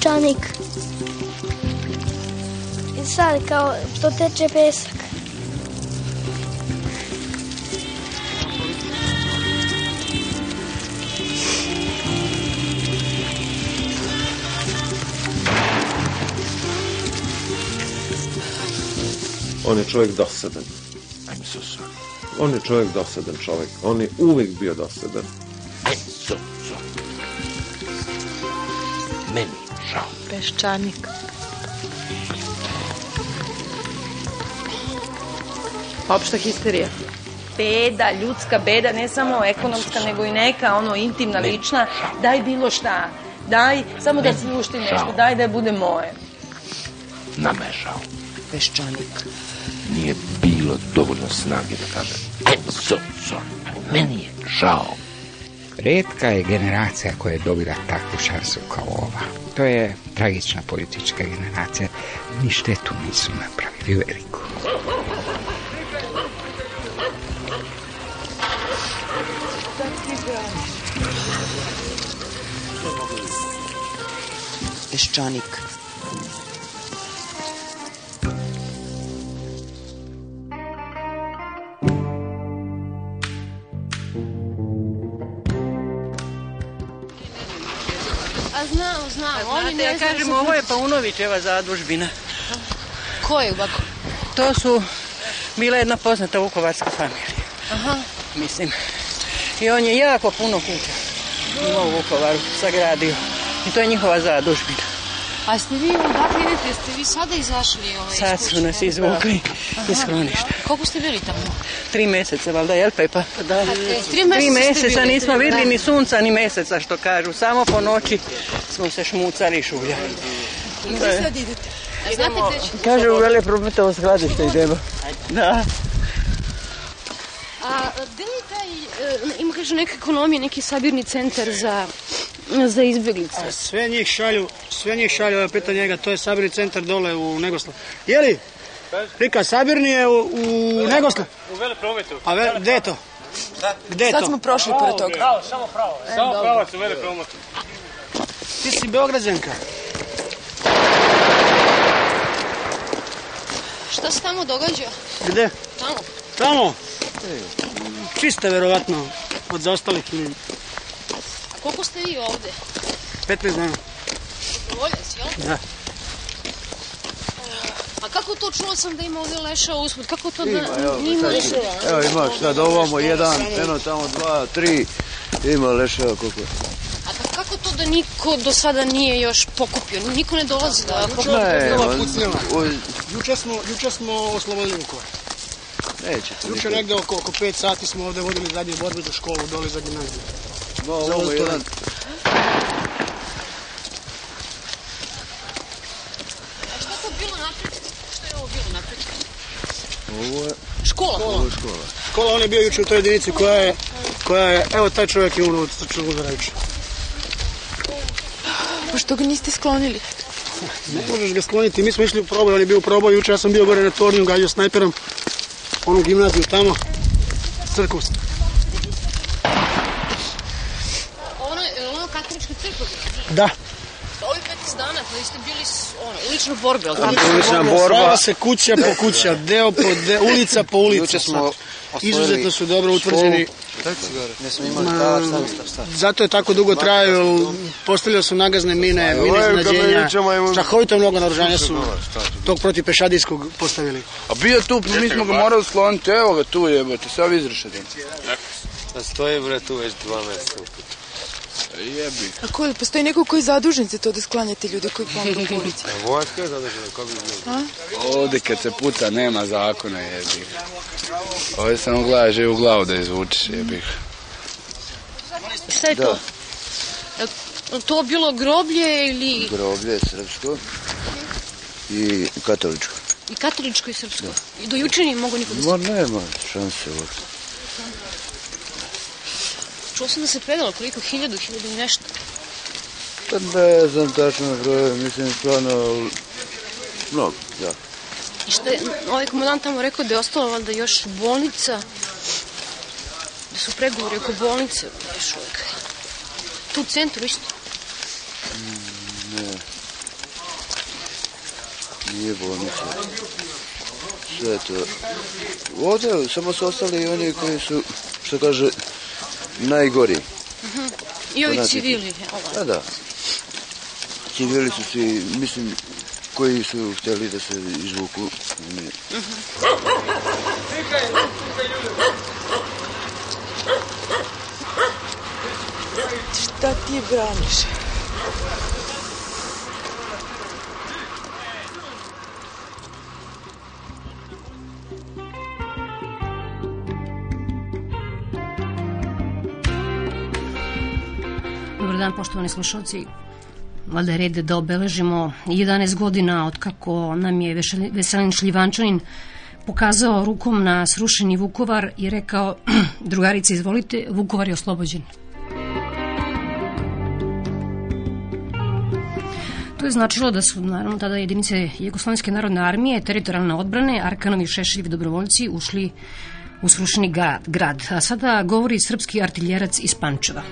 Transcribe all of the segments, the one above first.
peščanik. I sad kao što teče pesak. On je čovjek dosadan. I'm so sorry. On je čovjek dosadan čovjek. On je uvijek bio dosadan. Peščanik. Opšta histerija. beda, ljudska beda, ne samo ekonomska, nego i neka, ono, intimna, lična. Daj bilo šta. Daj, samo da se ušti nešto. Daj da bude moje. Nama je žao. Peščanik. Nije bilo dovoljno snage da kaže I'm so sorry. Meni je žao. Redka je generacija koja je dobila takvu šansu kao ova. To je tragična politička generacija. Ni štetu nisu napravili veliku. Peščanik. Znam, znam. Oni ja ne znaju kažem, se- ovo je Paunovićeva zadužbina. Ko je ovako? To su bila jedna poznata vukovarska familija. Aha. Mislim. I on je jako puno kuća imao u Vukovaru, sagradio. I to je njihova zadužbina. A ste vi odakle idete? Jeste vi sada izašli ovaj, iz Sad su nas izvukli iz skloništa. Koliko ste bili tamo? Tri meseca, valjda, jel Pepa? Da. tri meseca ste meseca bili. nismo vidjeli Da. ni sunca, ni meseca, što kažu. Samo po noći smo se šmucali i šuljali. Gde sad idete? A znate gde ćete? Kaže, u vele prometovo skladište idemo. Da. A gde je taj, e, ima kaže neka ekonomija, neki sabirni centar za, za izbjeglice? Sve njih šalju, sve njih šalju, evo pita njega, to je sabirni centar dole u Negoslav. Je li? Rika, sabirni je u, u Negoslav. U vele prometu. A ve, gde je to? Gde je Sad to? smo prošli pored toga. Pravo, samo pravo. Samo pravac u vele prometu. Ti si Beograđanka. Šta se tamo događa? Gde? Tamo. Tamo? Čiste, verovatno, od zaostalih ljudi. Koliko ste vi ovde? 15 dana. Dobrovoljac, jel? Da. A kako to čuo sam da ima ovde lešao usput? Kako to da Ima, evo, nije ima leševa? Evo ima sad ovamo jedan, eno tamo dva, tri, ima leševa koliko. A pa kako to da niko do sada nije još pokupio? Niko ne dolazi da pokupi? Ne, Juče smo, juče smo oslobodili Vukovar. neće. Juče negde oko, oko 5 sati smo ovde vodili zadnje borbe za školu, dole za gimnaziju. Ma, ovamo Ultron. jedan, A šta je to bilo napred? Šta je ovo bilo napred? ovo je, Škola? ovo je škola. Škola, on je bio juče u toj jedinici koja je, koja je, evo taj čovjek je umro od srčnog udara juče. Pa što ga niste sklonili? Ne možeš ga skloniti, mi smo išli u proboj, on je bio u proboj, juče ja sam bio gore na tornju, gađao snajperom, onu gimnaziju tamo, crkvu. Ono je ono katolička crkva bila? Da. Ovi 15 dana, pa vi ste bili s, ono, ulične borbe, ali tako? Ulična Slava borba, se kuća po kuća, deo po deo, ulica po ulici. Juče smo Izuzetno su dobro utvrđeni. Ne smo imali. Zato je tako dugo trajao, postavljali su nagazne mine, mine je imamo- Strahovito mnogo naoružanja su tog protiv pešadijskog postavili. A bio tu, mi smo ga morali skloniti, evo ga tu jebote, sad izrešete. Da stoji bre tu već dva mjeseca. Jebi. A ko, postoji neko koji je zadužen za to da sklanjate ljude koji pomru po ulici? Vojska je zadržana, kako bi bilo? A? Ovdje kad se puca nema zakona jebi. Ovdje samo gledaš i u glavu da izvučeš jebi. Šta je to? Je to bilo groblje ili Groblje srpsko i katoličko. i katoličko i srpsko? I do juče nije mogo niko da. Ma nema šanse uopšte. Čuo sam da se predalo koliko, hiljadu, hiljadu i nešto. Pa ne znam tačno broj, mislim stvarno mnogo, ja. I što je ovaj komandant tamo rekao da je ostalo valjda još bolnica, da su pregovori oko bolnice još uvijek. Tu u centru isto. Ne, nije bolnica. Sve to. Ovdje samo su ostali oni koji su, što kaže, najgori. Mhm. I ovi civili. Da, da. Civili su svi, mislim, koji su htjeli da se izvuku. Šta ti braniš? Poštovani slušalci. Valjda je red da obeležimo 11 godina od kako nam je Veselin Šljivančanin pokazao rukom na srušeni Vukovar i rekao, drugarice, izvolite, Vukovar je oslobođen. To je značilo da su, naravno, tada jedinice Jugoslovenske narodne armije, teritorijalne odbrane, Arkanovi šešljivi dobrovoljci ušli u srušeni grad, grad. A sada govori srpski artiljerac iz Pančeva.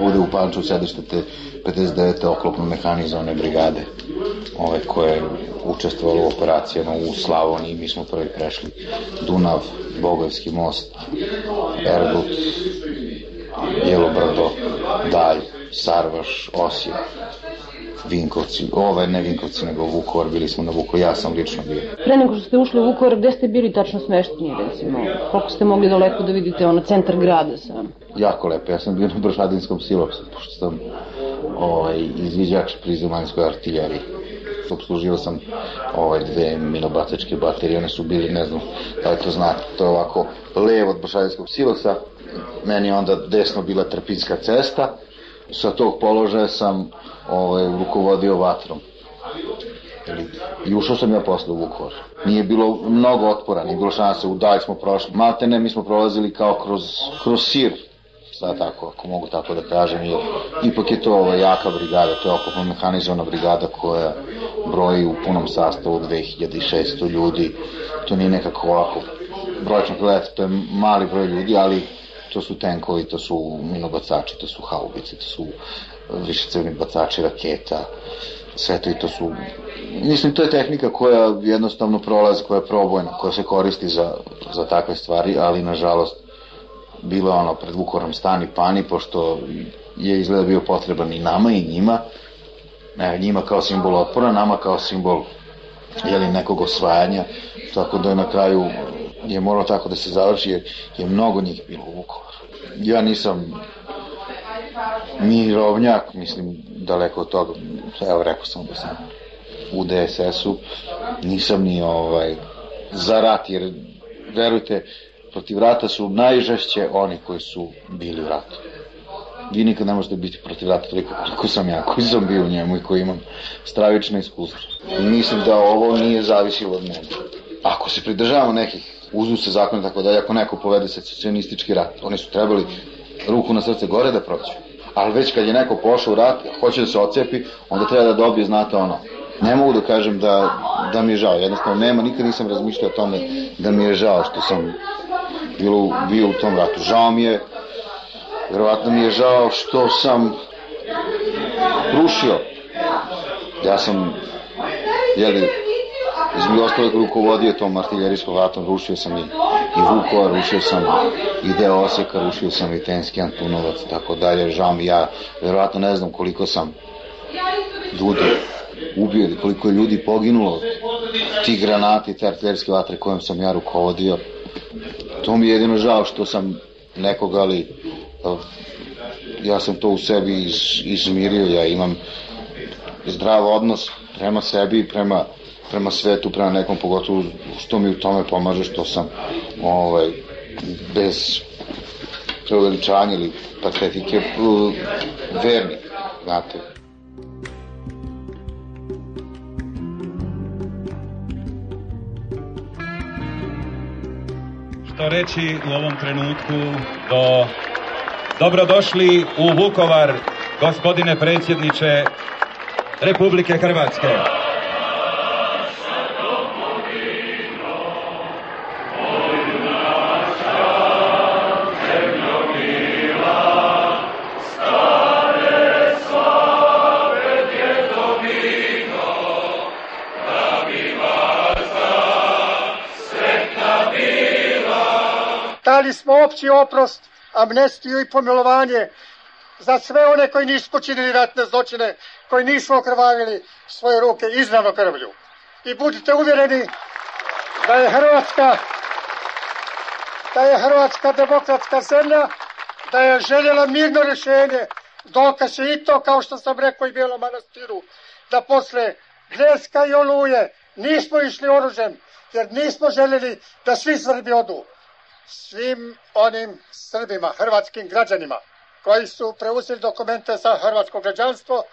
Ovde u Pančevu sedište te 59. oklopno mehanizovane brigade, ove koje je učestvovalo u operacijama u Slavoniji, mi smo prvi prešli Dunav, Bogojski most, Erdut, Jelobrdo, Dalj, Sarvaš, Osijek, Vinkovci, ove ne Vinkovci, nego Vukovar, bili smo na Vukovar, ja sam lično bio. Pre nego što ste ušli u Vukovar, gde ste bili tačno smešteni, recimo? Koliko ste mogli daleko da vidite ono centar grada sam? jako lepo. Ja sam bio na Bršadinskom silopsu, pošto sam ovaj, izviđač pri zemaljskoj artiljeriji. Obslužio sam ovaj, dve minobacačke baterije, one su bili, ne znam da li to znate, to je ovako levo od Bršadinskog silosa, meni je onda desno bila Trpinska cesta, sa tog položaja sam ovaj, rukovodio vatrom. I ušao sam ja posle u Vukovar. Nije bilo mnogo otpora, nije bilo šanse, u dalj smo prošli. Malte ne, mi smo prolazili kao kroz, kroz sir, sad tako, ako mogu tako da kažem, jer ipak je to ova jaka brigada, to je okopno mehanizovana brigada koja broji u punom sastavu 2600 ljudi, to nije nekako ovako brojčno gledati, to je mali broj ljudi, ali to su tenkovi, to su minobacači, to su haubice, to su višecevni bacači raketa, sve to i to su mislim to je tehnika koja jednostavno prolazi, koja je probojna, koja se koristi za, za takve stvari, ali nažalost bilo ono pred Vukorom stani pani, pošto je izgleda bio potreban i nama i njima, ne, njima kao simbol otpora, nama kao simbol jeli, nekog osvajanja, tako da je na kraju je moralo tako da se završi, jer je mnogo njih bilo u Vukovaru. Ja nisam mirovnjak, mislim, daleko od toga, evo rekao sam da sam u DSS-u, nisam ni ovaj, za rat, jer verujte, protiv rata su najžešće oni koji su bili u ratu. Vi nikad ne možete biti protiv rata toliko koliko sam ja, koji sam bio u njemu i koji imam stravično iskustvo. I mislim da ovo nije zavisilo od mene. Ako se pridržavamo nekih uzusa zakona tako da ako neko povede secesionistički rat, oni su trebali ruku na srce gore da prođu. Ali već kad je neko pošao u rat, hoće da se ocepi, onda treba da dobije, znate ono, ne mogu da kažem da, da mi je žao, jednostavno nema, nikad nisam razmišljao o tome da mi je žao što sam bilo, bio u tom ratu. Žao mi je, verovatno mi je žao što sam rušio. Ja sam, jeli, između ostalog rukovodio tom artiljerijskom ratom, rušio sam i, i Vukovar, rušio sam i deo Osijeka, rušio sam i Tenski Antunovac, tako dalje, žao mi ja, verovatno ne znam koliko sam ljudi ubio ili koliko je ljudi poginulo tih granati, te artiljerijske vatre kojom sam ja rukovodio. To mi je jedino žao što sam nekoga, ali ja sam to u sebi iz, izmirio, ja imam zdrav odnos prema sebi prema, prema svetu, prema nekom, pogotovo što mi u tome pomaže, što sam ovaj, bez preuveličanja ili patetike eh, vernik, znate. što reći u ovom trenutku do dobrodošli u Vukovar, gospodine predsjedniče Republike Hrvatske. Opći oprost, amnestiju i pomilovanje za sve one koji nisu počinili ratne zločine, koji nisu okrvavili svoje ruke izravno krvlju. I budite uvjereni da je Hrvatska da je Hrvatska demokratska zemlja, da je željela mirno rješenje, dokaz je i to, kao što sam rekao i Bijelom manastiru, da posle Bljeska i Oluje nismo išli oružjem, jer nismo željeli da svi Srbi odu. Svim onim Srbima, hrvatskim građanima, koji su preuzeli dokumente za hrvatsko građanstvo,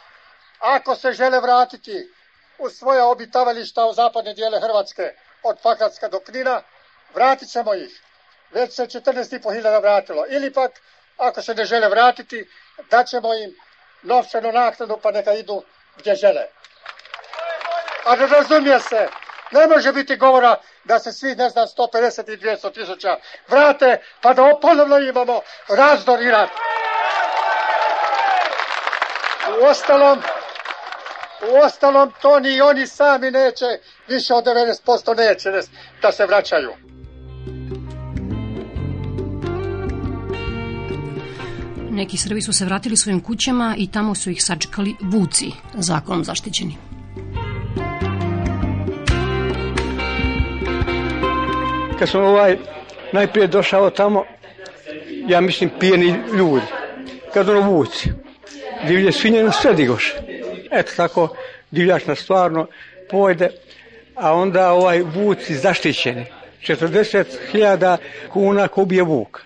ako se žele vratiti u svoja obitavališta u zapadne dijele Hrvatske, od Pakračka do Knina, vratit ćemo ih. Već se 14.500 vratilo. Ili pak, ako se ne žele vratiti, daćemo im novčanu naknadu pa neka idu gdje žele. A ne razumije se, ne može biti govora da se svi, ne znam, 150 i 200 tisuća vrate, pa da ponovno imamo razdor i rat. U ostalom, u ostalom, to ni oni sami neće, više od 90% neće da se vraćaju. Neki Srbi su se vratili svojim kućama i tamo su ih sačekali vuci, zakonom zaštićeni. Kad sam ovaj najprije došao tamo, ja mislim pijeni ljudi, kad ono vuci, divlje svinje na sve digoše. Eto tako, divljač na stvarno pojde, a onda ovaj vuci zaštićeni. 40.000 kuna kubije vuk.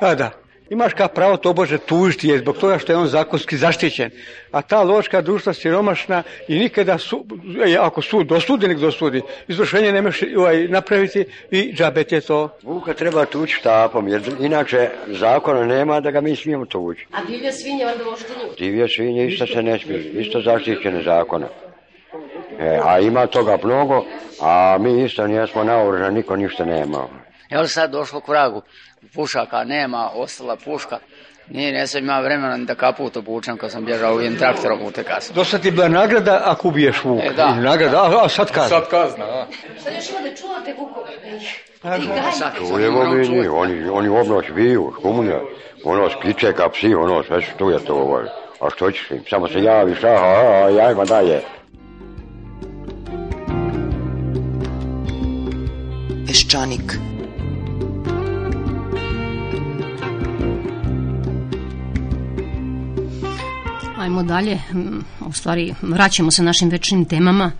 A da, imaš kao pravo to Bože tužiti je zbog toga što je on zakonski zaštićen. A ta loška društva siromašna i nikada su, e, ako sud dosudi, nek dosudi. Izvršenje nemaš ovaj, napraviti i džabet je to. Vuka treba tući štapom, jer inače zakona nema da ga mi smijemo tući. A divlje svinje onda možete? Divlje svinje isto se ne smije, isto zaštićene zakona. E, a ima toga mnogo, a mi isto nismo naoružani, niko ništa nema. Evo sad došlo k vragu, pušaka nema, ostala puška. Nije, nisam imao vremena ni da kaput obučem kad sam bježao ovim traktorom u te kasne. Do sad ti bila nagrada ako ubiješ vuk. E, da. Nagrada, a, a sad kazna. Sad kazna, da. Sad još ima da čuvate vukove. Čujemo mi njih, oni, oni obnoć biju, komunja, ono skiče ka psi, ono sve što tu je to ovaj. A što ćeš im, samo se javiš, aha, aha, jajma daje. Peščanik. Ajmo dalje, u stvari vraćamo se našim večnim temama,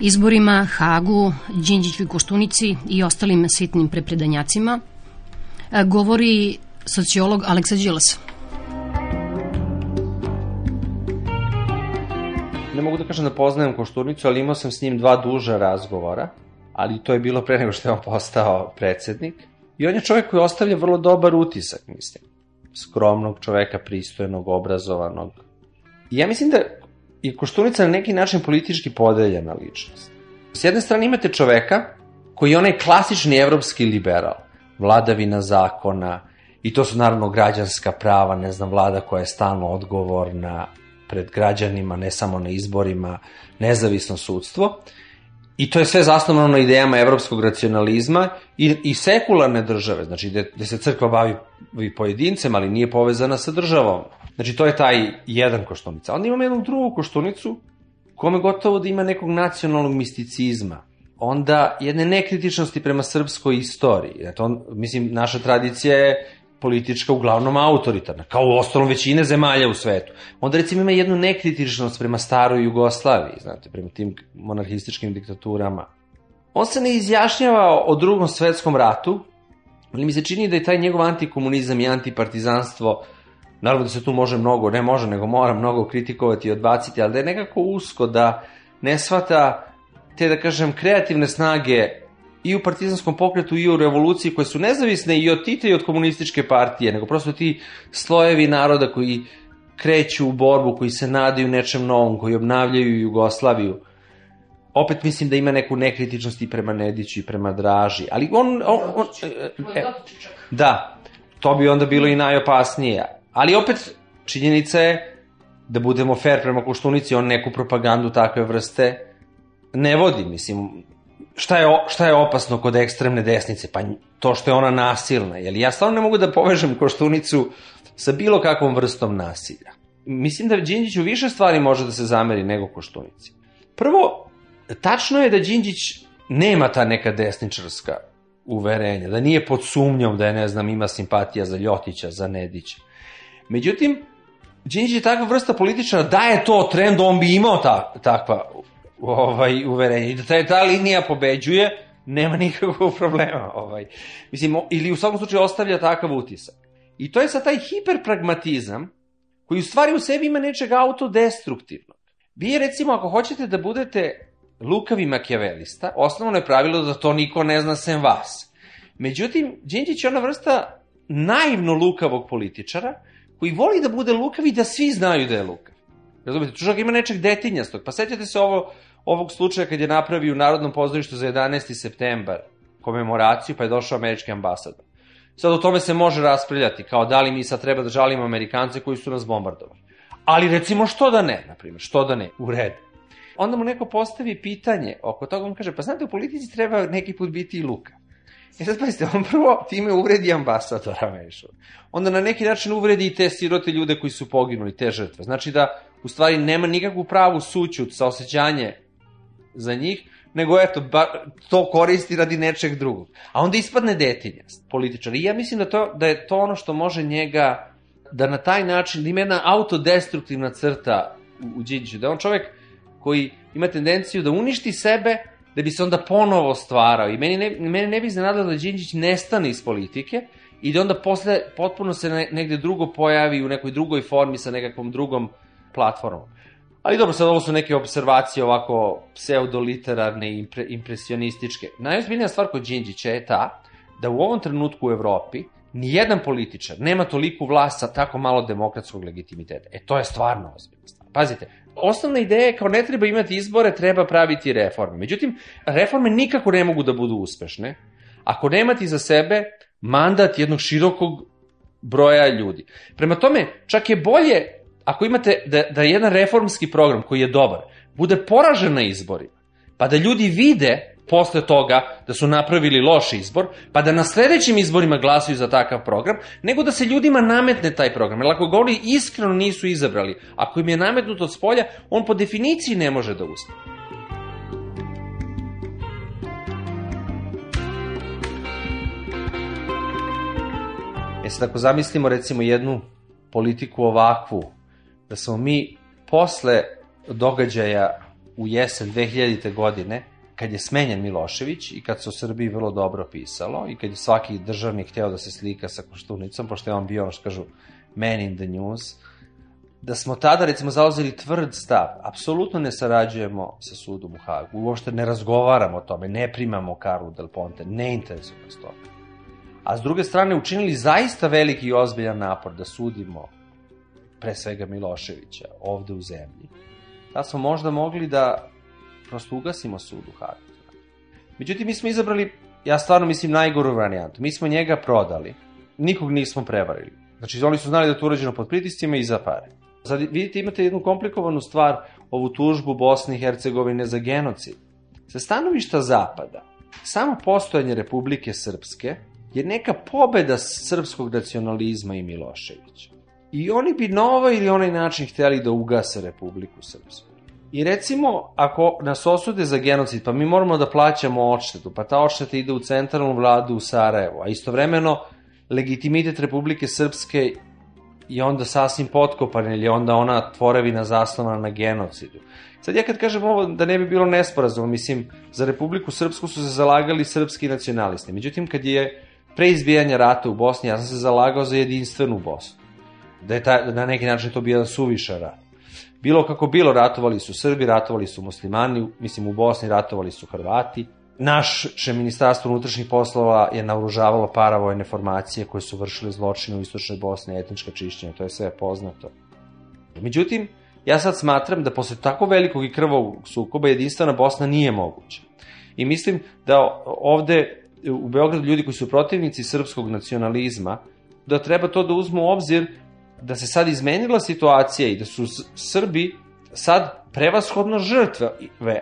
izborima, Hagu, Đinđiću i Koštunici i ostalim sitnim prepredanjacima. E, govori sociolog Aleksa Đilas. Ne mogu da kažem da poznajem Koštunicu, ali imao sam s njim dva duža razgovora, ali to je bilo pre nego što je on postao predsednik. I on je čovjek koji ostavlja vrlo dobar utisak, mislim. Skromnog čoveka, pristojnog, obrazovanog, ja mislim da je Koštunica na neki način politički podeljena ličnost. S jedne strane imate čoveka koji je onaj klasični evropski liberal, vladavina zakona, i to su naravno građanska prava, ne znam, vlada koja je stalno odgovorna pred građanima, ne samo na izborima, nezavisno sudstvo. I to je sve zasnovano na idejama evropskog racionalizma i, i sekularne države, znači gde, gde se crkva bavi pojedincem, ali nije povezana sa državom. Znači, to je taj jedan koštunica. Onda imamo jednu drugu koštunicu, kome gotovo da ima nekog nacionalnog misticizma. Onda jedne nekritičnosti prema srpskoj istoriji. Znači, on, mislim, naša tradicija je politička uglavnom autoritarna, kao u ostalom većine zemalja u svetu. Onda recimo ima jednu nekritičnost prema staroj Jugoslaviji, znate, prema tim monarhističkim diktaturama. On se ne izjašnjava o drugom svetskom ratu, ali mi se čini da je taj njegov antikomunizam i antipartizanstvo Naravno da se tu može mnogo, ne može, nego mora mnogo kritikovati i odbaciti, ali da je nekako usko da ne shvata te, da kažem, kreativne snage i u partizanskom pokretu i u revoluciji koje su nezavisne i od Tita i od komunističke partije, nego prosto ti slojevi naroda koji kreću u borbu, koji se nadaju nečem novom, koji obnavljaju Jugoslaviju. Opet mislim da ima neku nekritičnost i prema Nediću i prema Draži, ali on... on, on e, da, to bi onda bilo i najopasnije. Ali opet, činjenica je da budemo fair prema Koštunici, on neku propagandu takve vrste ne vodi, mislim, šta je, šta je opasno kod ekstremne desnice? Pa to što je ona nasilna. Jel? Ja stvarno ne mogu da povežem Koštunicu sa bilo kakvom vrstom nasilja. Mislim da Đinđić u više stvari može da se zameri nego Koštunici. Prvo, tačno je da Đinđić nema ta neka desničarska uverenja, da nije pod sumnjom da je, ne znam, ima simpatija za Ljotića, za Nedića. Međutim, Đinđić je takva vrsta političara, da je to trend, on bi imao ta, takva ovaj, uverenja. I da ta, ta linija pobeđuje, nema nikakvog problema. Ovaj. Mislim, ili u svakom slučaju ostavlja takav utisak. I to je sad taj hiperpragmatizam, koji u stvari u sebi ima nečeg autodestruktivnog. Vi recimo, ako hoćete da budete lukavi makijavelista, osnovno je pravilo da to niko ne zna sem vas. Međutim, Đinđić je ona vrsta naivno lukavog političara, koji voli da bude lukav i da svi znaju da je lukav. Razumete, čužak ima nečeg detinjastog. Pa sećate se ovo, ovog slučaja kad je napravio u Narodnom pozorištu za 11. septembar komemoraciju, pa je došao američki ambasador. Sad o tome se može raspravljati, kao da li mi sad treba da žalimo Amerikance koji su nas bombardovali. Ali recimo što da ne, na primjer, što da ne, u redu. Onda mu neko postavi pitanje oko toga, on kaže, pa znate, u politici treba neki put biti i luka. E sad pazite, on prvo time uvredi ambasadora Mešu. Onda na neki način uvredi i te sirote ljude koji su poginuli, te žrtve. Znači da u stvari nema nikakvu pravu sućut sa osjećanje za njih, nego eto, ba, to koristi radi nečeg drugog. A onda ispadne detinjast, političar. I ja mislim da, to, da je to ono što može njega, da na taj način, da ima jedna autodestruktivna crta u, u Đinđiću, da je on čovek koji ima tendenciju da uništi sebe, da bi se onda ponovo stvarao. I meni ne, mene ne bi iznenadilo da Đinđić nestane iz politike i da onda posle potpuno se ne, negde drugo pojavi u nekoj drugoj formi sa nekakvom drugom platformom. Ali dobro, sad ovo su neke observacije ovako pseudoliterarne i impre, impresionističke. Najozbiljnija stvar kod Đinđića je ta da u ovom trenutku u Evropi nijedan političar nema toliku vlast sa tako malo demokratskog legitimiteta. E, to je stvarno ozbiljna stvar. Pazite, osnovna ideja je kao ne treba imati izbore, treba praviti reforme. Međutim, reforme nikako ne mogu da budu uspešne ako nemati za sebe mandat jednog širokog broja ljudi. Prema tome, čak je bolje ako imate da, da jedan reformski program koji je dobar bude poražen na izborima, pa da ljudi vide posle toga da su napravili loš izbor, pa da na sledećim izborima glasuju za takav program, nego da se ljudima nametne taj program. Jer ako ga oni iskreno nisu izabrali, ako im je nametnut od spolja, on po definiciji ne može da uspe. E sad ako zamislimo recimo jednu politiku ovakvu, da smo mi posle događaja u jesen 2000. godine, kad je smenjen Milošević i kad se o Srbiji vrlo dobro pisalo i kad je svaki državnik hteo da se slika sa Koštunicom, pošto je on bio ono što kažu man in the news, da smo tada recimo zauzeli tvrd stav, apsolutno ne sarađujemo sa sudom u Hagu, uopšte ne razgovaramo o tome, ne primamo Karlu Del Ponte, ne interesuje nas to. A s druge strane učinili zaista veliki i ozbiljan napor da sudimo pre svega Miloševića ovde u zemlji. Da smo možda mogli da prosto ugasimo sud u Hagu. Međutim, mi smo izabrali, ja stvarno mislim, najgoru varijantu. Mi smo njega prodali. Nikog nismo prevarili. Znači, oni su znali da je to urađeno pod pritiscima i za pare. Sad, vidite, imate jednu komplikovanu stvar, ovu tužbu Bosne i Hercegovine za genocid. Sa stanovišta Zapada, samo postojanje Republike Srpske je neka pobeda srpskog nacionalizma i Miloševića. I oni bi na ovaj ili onaj način hteli da ugase Republiku Srpsku. I recimo, ako nas osude za genocid, pa mi moramo da plaćamo odštetu, pa ta odšteta ide u centralnu vladu u Sarajevo, a istovremeno legitimitet Republike Srpske je onda sasvim potkopan, ili onda ona tvorevina zasnovana na genocidu. Sad ja kad kažem ovo, da ne bi bilo nesporazuma, mislim, za Republiku Srpsku su se zalagali srpski nacionalisti. Međutim, kad je pre izbijanja rata u Bosni, ja sam se zalagao za jedinstvenu Bosnu. Da je ta, na neki način to bio suviša rat. Bilo kako bilo, ratovali su Srbi, ratovali su muslimani, mislim u Bosni ratovali su Hrvati. Naše ministarstvo unutrašnjih poslova je naoružavalo paravojne formacije koje su vršile zločine u istočnoj Bosni, etnička čišćenja, to je sve poznato. Međutim, ja sad smatram da posle tako velikog i krvog sukoba jedinstvena Bosna nije moguća. I mislim da ovde u Beogradu ljudi koji su protivnici srpskog nacionalizma, da treba to da uzmu u obzir da se sad izmenila situacija i da su Srbi sad prevashodno žrtve,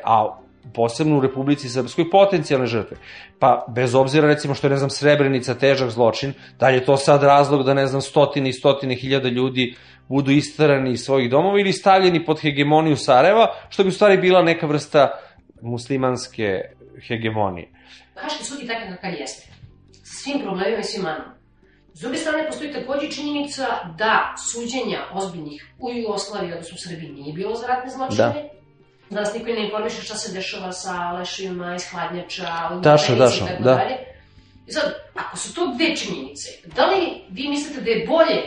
a posebno u Republici Srpskoj, potencijalne žrtve. Pa, bez obzira, recimo, što je, ne znam, Srebrenica težak zločin, da li je to sad razlog da, ne znam, stotine i stotine hiljada ljudi budu istarani iz svojih domova ili stavljeni pod hegemoniju Sarajeva, što bi u stvari bila neka vrsta muslimanske hegemonije. Haški sud je takav kakav jeste. Sa svim problemima i svim manama. S druge strane, postoji takođe činjenica da suđenja ozbiljnih u Jugoslaviji, odnosno u Srbiji, nije bilo za ratne zločine. Da. Danas niko ne informiše šta se dešava sa lešivima iz hladnjača, Tačno, tačno, da. Dalje. I sad, ako su to dve činjenice, da li vi mislite da je bolje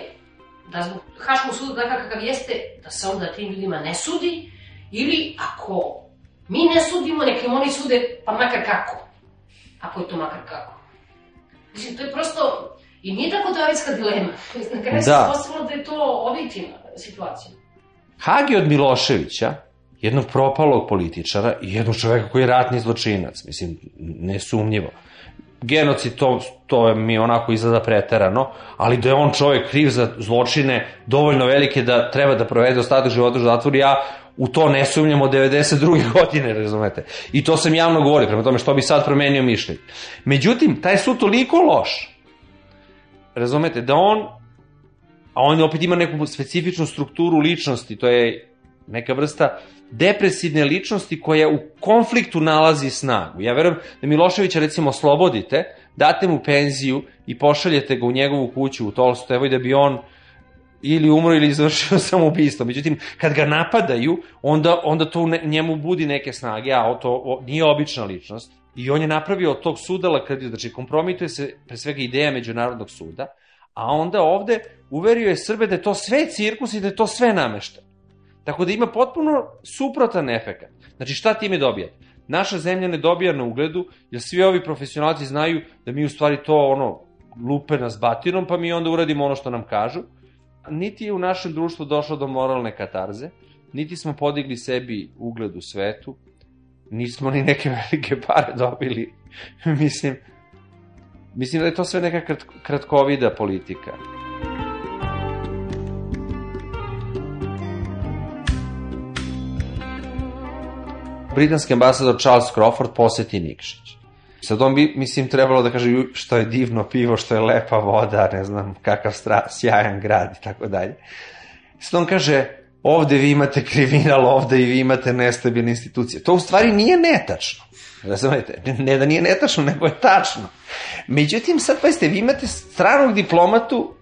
da zbog Haškog suda takav kakav jeste, da se onda tim ljudima ne sudi, ili ako mi ne sudimo, neka im oni sude, pa makar kako. Ako je to makar kako. Mislim, to je prosto I nije tako davetska dilema. Na kraju da. se postavilo da je to objektivna situacija. Hag je od Miloševića, jednog propalog političara i jednog čoveka koji je ratni zločinac, mislim, nesumnjivo. Genocid, to, to mi onako izgleda preterano, ali da je on čovek kriv za zločine dovoljno velike da treba da provede ostatak života u zatvoru, ja u to ne sumnjam od 92. godine, razumete. I to sam javno govorio, prema tome što bi sad promenio mišljenje. Međutim, taj sud toliko loš, razumete, da on, a on opet ima neku specifičnu strukturu ličnosti, to je neka vrsta depresivne ličnosti koja u konfliktu nalazi snagu. Ja verujem da Miloševića recimo oslobodite, date mu penziju i pošaljete ga u njegovu kuću u Tolstojevoj da bi on ili umro ili izvršio samoubistvo. Međutim, kad ga napadaju, onda, onda to njemu budi neke snage, a to o, nije obična ličnost. I on je napravio od tog suda kad znači kompromituje se pre svega ideja Međunarodnog suda, a onda ovde uverio je Srbe da je to sve cirkus i da je to sve namešta. Tako da ima potpuno suprotan efekat. Znači šta time dobijate? Naša zemlja ne dobija na ugledu, jer svi ovi profesionalci znaju da mi u stvari to ono lupe nas batinom, pa mi onda uradimo ono što nam kažu. Niti je u našem društvu došlo do moralne katarze, niti smo podigli sebi ugled u svetu, nismo ni neke velike pare dobili. mislim, mislim da je to sve neka krat, kratkovida politika. Britanski ambasador Charles Crawford poseti Nikšić. Sad on bi, mislim, trebalo da kaže što je divno pivo, što je lepa voda, ne znam, kakav stra, sjajan grad i tako dalje. Sad on kaže, ovde vi imate kriminal, ovde i vi imate nestabilne institucije. To u stvari nije netačno. Razumete? Ne da nije netačno, nego je tačno. Međutim, sad pa vi imate stranog diplomatu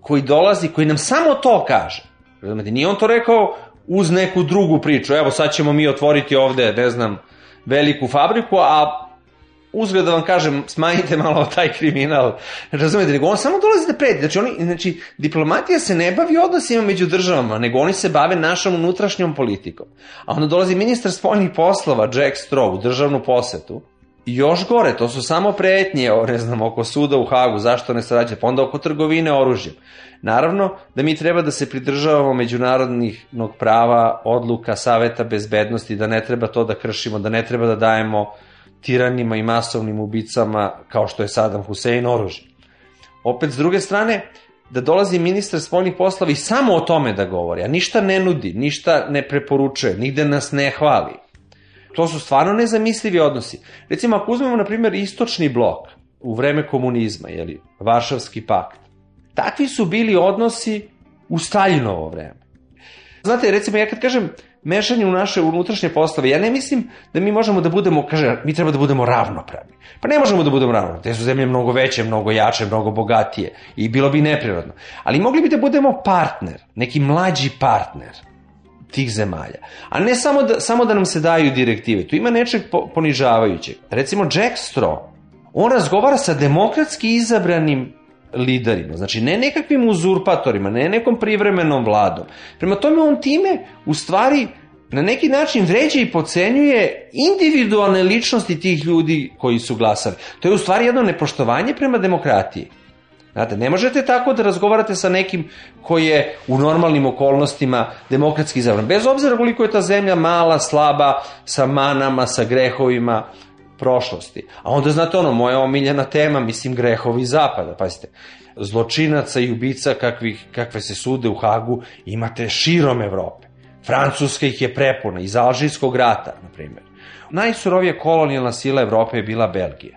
koji dolazi, koji nam samo to kaže. Razumete? Nije on to rekao uz neku drugu priču. Evo, sad ćemo mi otvoriti ovde, ne znam, veliku fabriku, a uzgled da vam kažem, smanjite malo taj kriminal, razumete, nego on samo dolazi da preti, znači, oni, znači, diplomatija se ne bavi odnosima među državama, nego oni se bave našom unutrašnjom politikom. A onda dolazi ministar spoljnih poslova, Jack Straw, u državnu posetu, još gore, to su samo pretnje, ne znam, oko suda u Hagu, zašto ne sarađe, pa onda oko trgovine oružjem. Naravno da mi treba da se pridržavamo međunarodnih prava, odluka, saveta bezbednosti, da ne treba to da kršimo, da ne treba da dajemo tiranima i masovnim ubicama kao što je Saddam Hussein oružje. Opet, s druge strane, da dolazi ministar spoljnih poslova i samo o tome da govori, a ništa ne nudi, ništa ne preporučuje, nigde nas ne hvali. To su stvarno nezamislivi odnosi. Recimo, ako uzmemo, na primjer, istočni blok u vreme komunizma, jeli, Varšavski pakt, takvi su bili odnosi u Staljinovo vreme. Znate, recimo, ja kad kažem mešanje u naše unutrašnje poslove. Ja ne mislim da mi možemo da budemo, kaže, mi treba da budemo ravnopravni. Pa ne možemo da budemo ravnopravni. Te su zemlje mnogo veće, mnogo jače, mnogo bogatije i bilo bi neprirodno. Ali mogli bi da budemo partner, neki mlađi partner tih zemalja. A ne samo da, samo da nam se daju direktive. Tu ima nečeg po, ponižavajućeg. Recimo Jack Straw, on razgovara sa demokratski izabranim liderima, znači ne nekakvim uzurpatorima, ne nekom privremenom vladom. Prema tome on time u stvari na neki način vređa i pocenjuje individualne ličnosti tih ljudi koji su glasali. To je u stvari jedno nepoštovanje prema demokratiji. Znate, ne možete tako da razgovarate sa nekim koji je u normalnim okolnostima demokratski izabran. Bez obzira koliko je ta zemlja mala, slaba, sa manama, sa grehovima, prošlosti. A onda, znate ono, moja omiljena tema, mislim, grehovi zapada, pazite, zločinaca i ubica kakvih, kakve se sude u Hagu imate širom Evrope. Francuska ih je prepuna, iz Alžirskog rata, na primjer. Najsurovija kolonijalna sila Evrope je bila Belgija.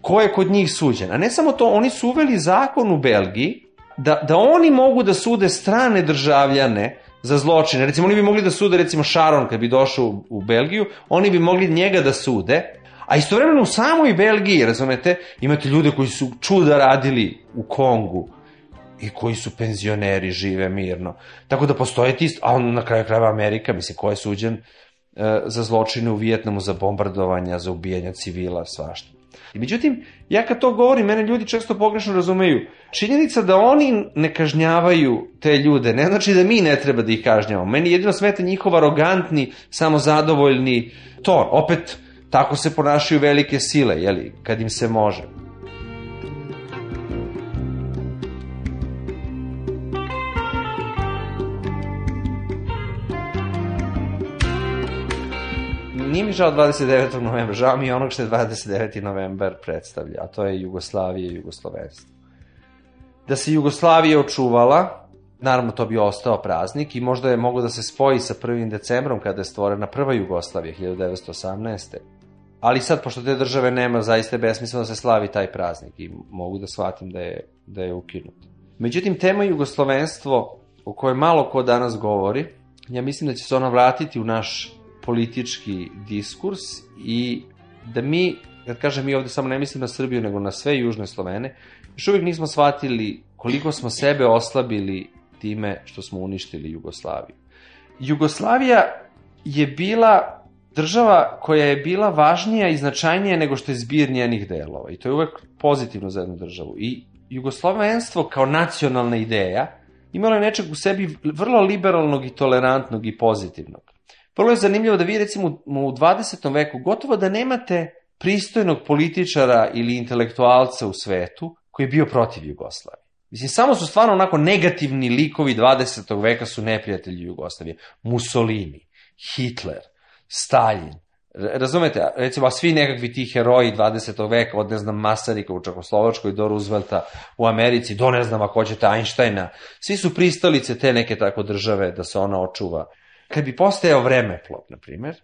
Ko je kod njih suđen? A ne samo to, oni su uveli zakon u Belgiji da, da oni mogu da sude strane državljane za zločine. Recimo, oni bi mogli da sude, recimo, Sharon kad bi došao u, u Belgiju, oni bi mogli njega da sude, a istovremeno u samoj Belgiji, razumete, imate ljude koji su čuda radili u Kongu, i koji su penzioneri, žive mirno. Tako da postoje ti, a on na kraju krajeva Amerika, mislim, ko je suđen e, za zločine u Vijetnamu, za bombardovanja, za ubijanja civila, svašta. I međutim, ja kad to govorim, mene ljudi često pogrešno razumeju. Činjenica da oni ne kažnjavaju te ljude, ne znači da mi ne treba da ih kažnjavamo. Meni jedino smeta njihov arogantni, samozadovoljni ton. Opet, tako se ponašaju velike sile, jeli, kad im se može. nije mi žao 29. novembra, žao mi je onog što je 29. novembar predstavlja, a to je Jugoslavija i Jugoslovenstvo. Da se Jugoslavija očuvala, naravno to bi ostao praznik i možda je moglo da se spoji sa 1. decembrom kada je stvorena prva Jugoslavija 1918. Ali sad, pošto te države nema, zaista je besmisleno da se slavi taj praznik i mogu da shvatim da je, da je ukinut. Međutim, tema Jugoslovenstvo, o kojoj malo ko danas govori, ja mislim da će se ona vratiti u naš politički diskurs i da mi, kad kažem mi ovde samo ne mislim na Srbiju, nego na sve južne Slovene, još uvijek nismo shvatili koliko smo sebe oslabili time što smo uništili Jugoslaviju. Jugoslavija je bila država koja je bila važnija i značajnija nego što je zbir njenih delova. I to je uvek pozitivno za jednu državu. I jugoslovenstvo kao nacionalna ideja imalo je nečeg u sebi vrlo liberalnog i tolerantnog i pozitivnog. Vrlo je zanimljivo da vi recimo u 20. veku gotovo da nemate pristojnog političara ili intelektualca u svetu koji je bio protiv Jugoslavije. Mislim, samo su stvarno onako negativni likovi 20. veka su neprijatelji Jugoslavije. Mussolini, Hitler, Stalin. Razumete, recimo, svi nekakvi ti heroji 20. veka, od ne znam Masarika u Čakoslovačkoj do Roosevelta u Americi, do ne znam ako ćete Einsteina, svi su pristalice te neke tako države da se ona očuva kad bi postajao vremeplov, na primjer,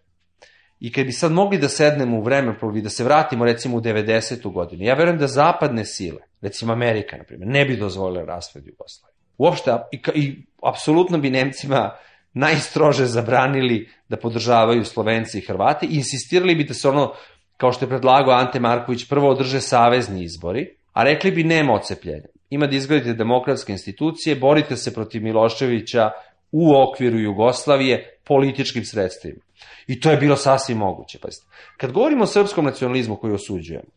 i kad bi sad mogli da sednemo u vremeplov i da se vratimo recimo u 90. godinu, ja verujem da zapadne sile, recimo Amerika, na primjer, ne bi dozvolile raspad Jugoslavije. Uopšte, i, i apsolutno bi Nemcima najstrože zabranili da podržavaju Slovenci i Hrvati i insistirali bi da se ono, kao što je predlagao Ante Marković, prvo održe savezni izbori, a rekli bi nema ocepljenja. Ima da izgradite demokratske institucije, borite se protiv Miloševića, u okviru Jugoslavije političkim sredstvima. I to je bilo sasvim moguće. Pazite. Kad govorimo o srpskom nacionalizmu koji osuđujemo,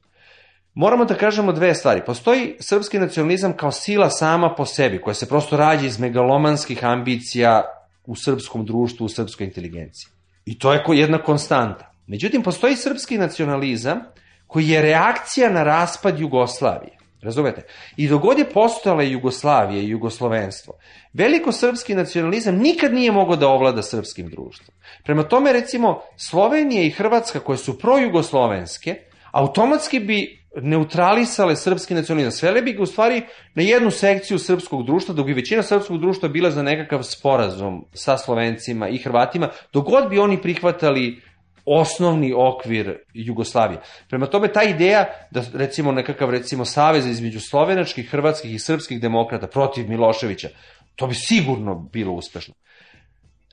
moramo da kažemo dve stvari. Postoji srpski nacionalizam kao sila sama po sebi, koja se prosto rađa iz megalomanskih ambicija u srpskom društvu, u srpskoj inteligenciji. I to je jedna konstanta. Međutim, postoji srpski nacionalizam koji je reakcija na raspad Jugoslavije. Razumete? I dogod je postojala Jugoslavija i Jugoslovenstvo, veliko srpski nacionalizam nikad nije mogao da ovlada srpskim društvom. Prema tome, recimo, Slovenija i Hrvatska, koje su projugoslovenske, automatski bi neutralisale srpski nacionalizam. Svele bi ga u stvari na jednu sekciju srpskog društva, dok bi većina srpskog društva bila za nekakav sporazum sa Slovencima i Hrvatima, dogod bi oni prihvatali osnovni okvir Jugoslavije. Prema tome, ta ideja da recimo nekakav recimo savez između slovenačkih, hrvatskih i srpskih demokrata protiv Miloševića, to bi sigurno bilo uspešno.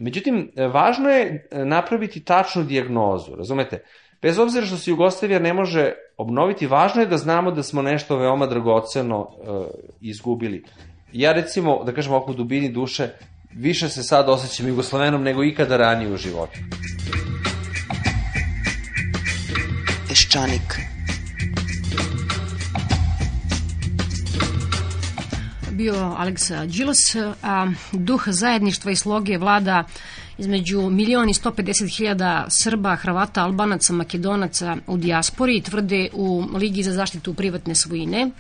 Međutim, važno je napraviti tačnu dijagnozu, razumete? Bez obzira što se Jugoslavija ne može obnoviti, važno je da znamo da smo nešto veoma dragoceno uh, izgubili. Ja recimo, da kažem oko dubini duše, više se sad osjećam Jugoslavenom nego ikada ranije u životu. Peščanik. Bio Aleksa Đilas, a duh zajedništva i sloge vlada između milion i 150 hiljada Srba, Hrvata, Albanaca, Makedonaca u dijaspori tvrde u Ligi za zaštitu privatne svojine.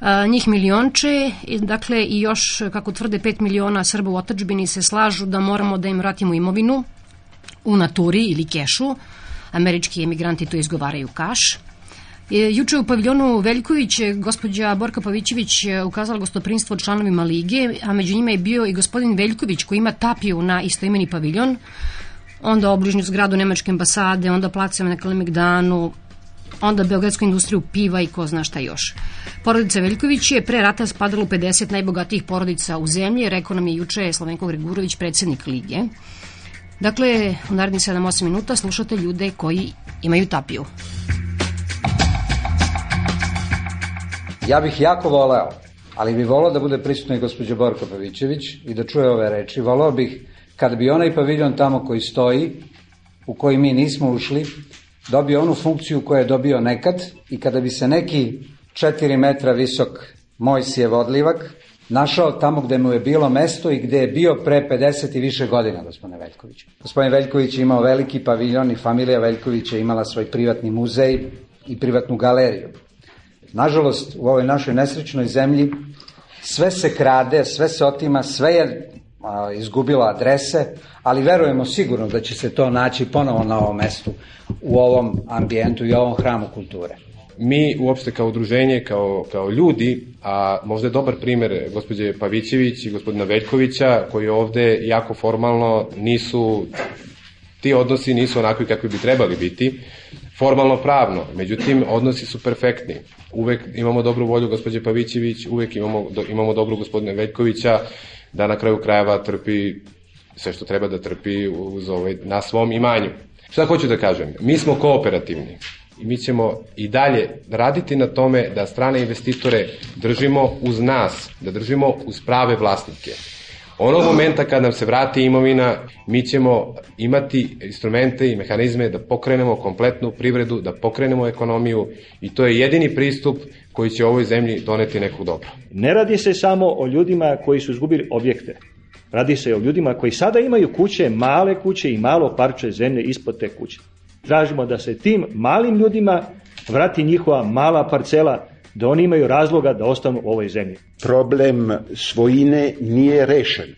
A, njih milionče, dakle i još, kako tvrde, 5 miliona Srba u otačbini se slažu da moramo da im vratimo imovinu u naturi ili kešu, američki emigranti to izgovaraju kaš. Juče u paviljonu Veljković gospođa Borka Pavićević ukazala gostoprinstvo članovima Lige, a među njima je bio i gospodin Veljković koji ima tapiju na istoimeni paviljon. onda obližnju zgradu Nemačke ambasade, onda placeve na Kalemegdanu, onda Beogradsku industriju piva i ko zna šta još. Porodica Veljković je pre rata spadala u 50 najbogatijih porodica u zemlji, rekao nam je juče Slavenko Gregurović, predsednik Lige. Dakle, u narednih 7-8 minuta slušate ljude koji imaju tapiju. Ja bih jako voleo, ali bi volao da bude prisutno i gospođa Borko Pavićević i da čuje ove reči. Volao bih kada bi onaj paviljon tamo koji stoji, u koji mi nismo ušli, dobio onu funkciju koju je dobio nekad i kada bi se neki 4 metra visok Mojsijev odlivak našao tamo gde mu je bilo mesto i gde je bio pre 50 i više godina, gospodine Veljković. Gospodin Veljković je imao veliki paviljon i familija Veljković je imala svoj privatni muzej i privatnu galeriju. Nažalost, u ovoj našoj nesrećnoj zemlji sve se krade, sve se otima, sve je a, izgubilo adrese, ali verujemo sigurno da će se to naći ponovo na ovom mestu, u ovom ambijentu i ovom hramu kulture. Mi uopšte kao udruženje, kao, kao ljudi, a možda je dobar primer gospođe Pavićević i gospodina Veljkovića, koji ovde jako formalno nisu, ti odnosi nisu onakvi kakvi bi trebali biti, formalno pravno, međutim odnosi su perfektni. Uvek imamo dobru volju gospođe Pavićević, uvek imamo, do, imamo dobru gospodina Veljkovića, da na kraju krajeva trpi sve što treba da trpi uz ovaj, na svom imanju. Šta hoću da kažem? Mi smo kooperativni i mi ćemo i dalje raditi na tome da strane investitore držimo uz nas, da držimo uz prave vlasnike. Onog momenta kad nam se vrati imovina, mi ćemo imati instrumente i mehanizme da pokrenemo kompletnu privredu, da pokrenemo ekonomiju i to je jedini pristup koji će ovoj zemlji doneti nekog dobra. Ne radi se samo o ljudima koji su izgubili objekte. Radi se o ljudima koji sada imaju kuće, male kuće i malo parče zemlje ispod te kuće. Tražimo da se tim malim ljudima vrati njihova mala parcela da oni imaju razloga da ostanu u ovoj zemlji. Problem svojine nije rešen.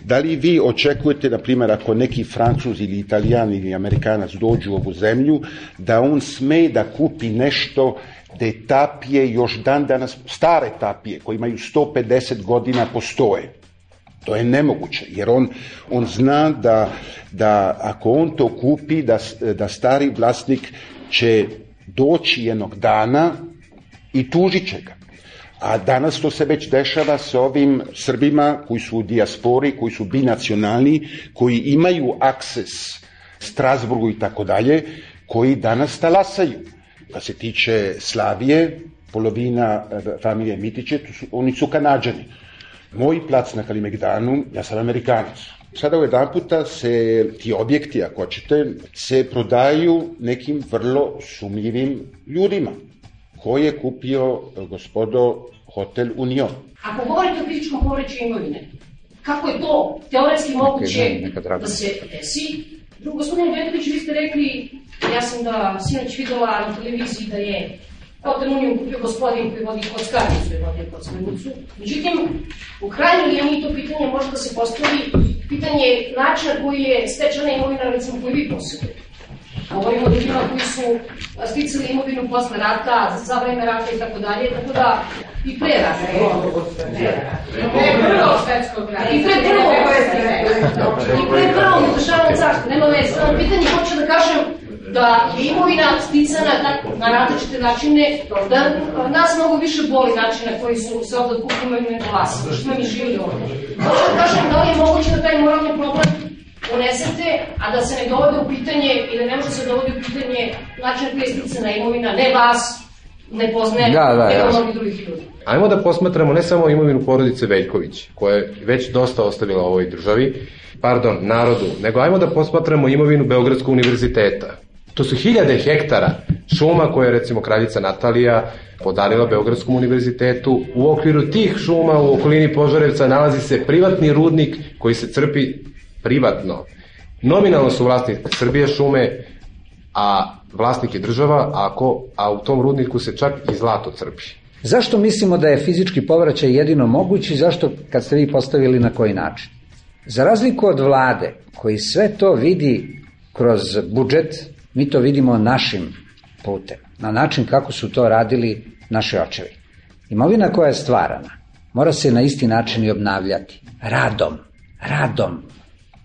Da li vi očekujete, na primjer, ako neki francuz ili italijan ili amerikanac dođu u ovu zemlju, da on sme da kupi nešto te tapije još dan danas, stare tapije koje imaju 150 godina postoje. To je nemoguće, jer on, on zna da, da ako on to kupi, da, da stari vlasnik će doći jednog dana i tužit će ga. A danas to se već dešava sa ovim Srbima koji su u dijaspori, koji su binacionalni, koji imaju akses Strasburgu i tako dalje, koji danas talasaju. Da se tiče Slavije, polovina e, familije Mitiće, su, oni su kanadžani. Moj plac na Kalimegdanu, ja sam Amerikanac. Sada u jedan puta se ti objekti, ako ćete, se prodaju nekim vrlo sumljivim ljudima. Ko je kupio, gospodo, hotel Union? Ako govorite o fizičkom povreću imovine, kako je to teoretski moguće da se desi? Gospodine Vedović, vi ste rekli, ja sam da sinoć videla na televiziji da je Hotel Uniju kupio gospodin koji vodi kockarnicu i vodi kockarnicu. Međutim, u krajnjoj liniji to pitanje može da se postavi pitanje načina koji je stečena imovina, recimo, koju vi posjedujete. Govorimo o ljudima koji su sticali imovinu posle rata, za vreme rata i tako dalje, tako da i pre rata. Pre prvog svetskog rata. I pre prvog I pre prvog izvršavanja carstva. Nema veze. Samo pitanje hoću da kažem da je imovina sticana na različite načine, da nas mnogo više boli načina koji su se ovde kupimo nego vas, što mi živili ovde. Hoću da kažem da li je moguće da taj moralni problem unesete, a da se ne dovode u pitanje i da ne može se dovodi u pitanje način koji je sticana imovina, ne vas, ne poznaje, da, da, nego mnogi drugih ljudi. Ajmo da posmatramo ne samo imovinu porodice Veljković, koja je već dosta ostavila ovoj državi, pardon, narodu, nego ajmo da posmatramo imovinu Beogradskog univerziteta. To su hiljade hektara šuma koje je recimo kraljica Natalija podarila Beogradskom univerzitetu. U okviru tih šuma u okolini Požarevca nalazi se privatni rudnik koji se crpi privatno. Nominalno su vlasnik Srbije šume, a vlasnik je država, ako, a u tom rudniku se čak i zlato crpi. Zašto mislimo da je fizički povraćaj jedino moguć i zašto kad ste vi postavili na koji način? Za razliku od vlade koji sve to vidi kroz budžet, mi to vidimo našim putem, na način kako su to radili naši očevi. Imovina koja je stvarana mora se na isti način i obnavljati. Radom. Radom.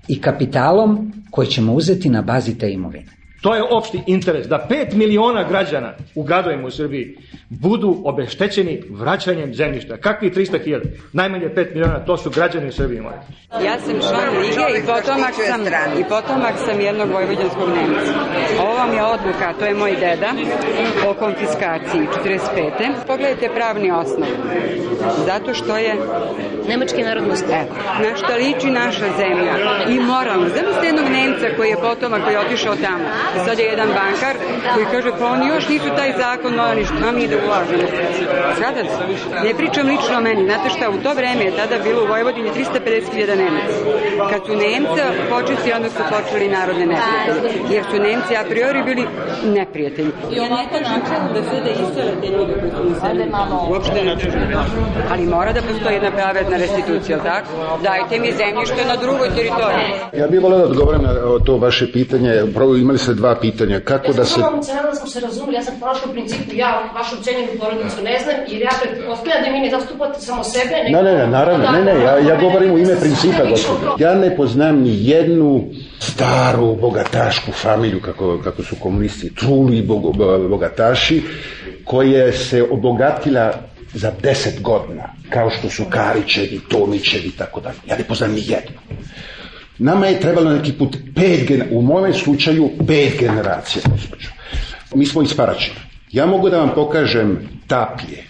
I kapitalom koji ćemo uzeti na bazi te imovine. To je opšti interes da 5 miliona građana u gradovima u Srbiji budu obeštećeni vraćanjem zemljišta. Kakvi 300.000? Najmanje 5 miliona, to su građani u Srbiji moji. Ja sam član Lige i potomak sam, i potomak sam jednog vojvođanskog Nemca. Ovo vam je odluka, to je moj deda, o konfiskaciji 45. Pogledajte pravni osnov. Zato što je... Nemački narodnosti. Evo, na što liči naša zemlja. I moralno. Zamislite jednog Nemca koji je potomak, koji je otišao tamo. I sad je jedan bankar koji kaže, pa oni još nisu taj zakon morali, a mi da ulažemo. Sada, ne pričam lično o meni. Znate šta, u to vreme je tada bilo u Vojvodini 350.000 Nemaca. Kad su Nemca početi, onda su počeli narodne neprijatelje. Jer su Nemci a priori bili neprijatelji. Ja ne kažem da sve da isele te ljude koji su naselili. Uopšte ne Ali mora da postoji jedna pravedna restitucija, tako? Dajte mi zemljište na drugoj teritoriji. Ja bih volio da odgovorim na to vaše pitanje. Prvo imali ste dva pitanja. Kako da se... Ja sam da smo se razumeli, ja sam prošla u principu, ja vašu cenjenu porodicu ne znam, jer ja pretpostavljam da mi ne zastupate samo sebe. Ne, ne, ne, naravno, ne, ne, ja, ja govorim u ime principa, gospodin. Ja ne poznam ni jednu staru bogatašku familiju, kako, kako su komunisti truli bogo, bogataši, koje se obogatila za deset godina, kao što su Karićevi, Tomićevi i tako dalje. Ja ne poznam ni jednu. Nama je trebalo neki put pet generacija, u mojem slučaju pet generacija. Mi smo iz Paračina. Ja mogu da vam pokažem tapije.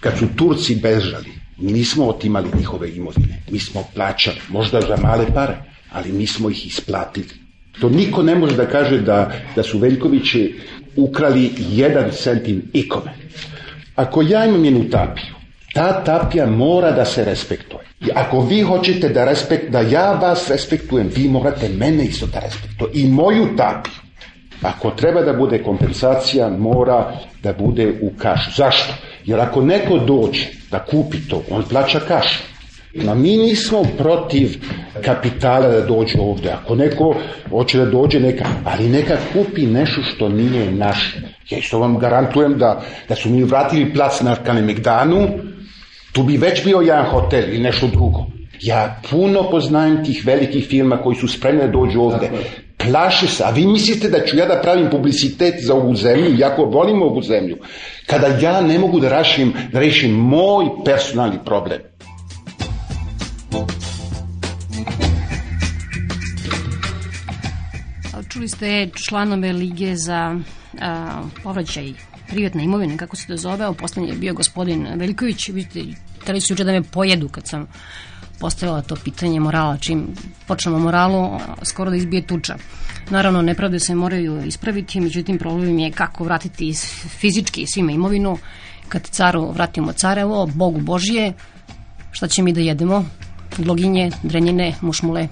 Kad su Turci bežali, mi nismo otimali njihove imovine. Mi smo plaćali, možda za male pare, ali mi smo ih isplatili. To niko ne može da kaže da, da su Veljkovići ukrali jedan centim ikome. Ako ja imam jednu tapiju, ta tapija mora da se respektuje. I ako vi hoćete da, respekt, da ja vas respektujem, vi morate mene isto da respektujete. I moju tapiju. Ako treba da bude kompensacija, mora da bude u kašu. Zašto? Jer ako neko dođe da kupi to, on plaća kašu. No, mi nismo protiv kapitala da dođe ovde. Ako neko hoće da dođe, neka, ali neka kupi nešto što nije naše. Ja isto vam garantujem da, da su mi vratili plac na Kalemegdanu, tu bi već bio jedan hotel ili nešto drugo. Ja puno poznajem tih velikih firma koji su spremni da dođu ovde. Plaše se, a vi mislite da ću ja da pravim publicitet za ovu zemlju, jako volim ovu zemlju, kada ja ne mogu da rešim, da rešim moj personalni problem. Čuli ste članove Lige za a, povraćaj privatne imovine, kako se to zove, o poslednji je bio gospodin Veljković, vidite, teli su juče da me pojedu kad sam postavila to pitanje morala, čim počnemo moralu, skoro da izbije tuča. Naravno, nepravde se moraju ispraviti, međutim, problem je kako vratiti fizički svima imovinu, kad caru vratimo carevo, Bogu Božije, šta će mi da jedemo? Gloginje, drenjine, mušmule,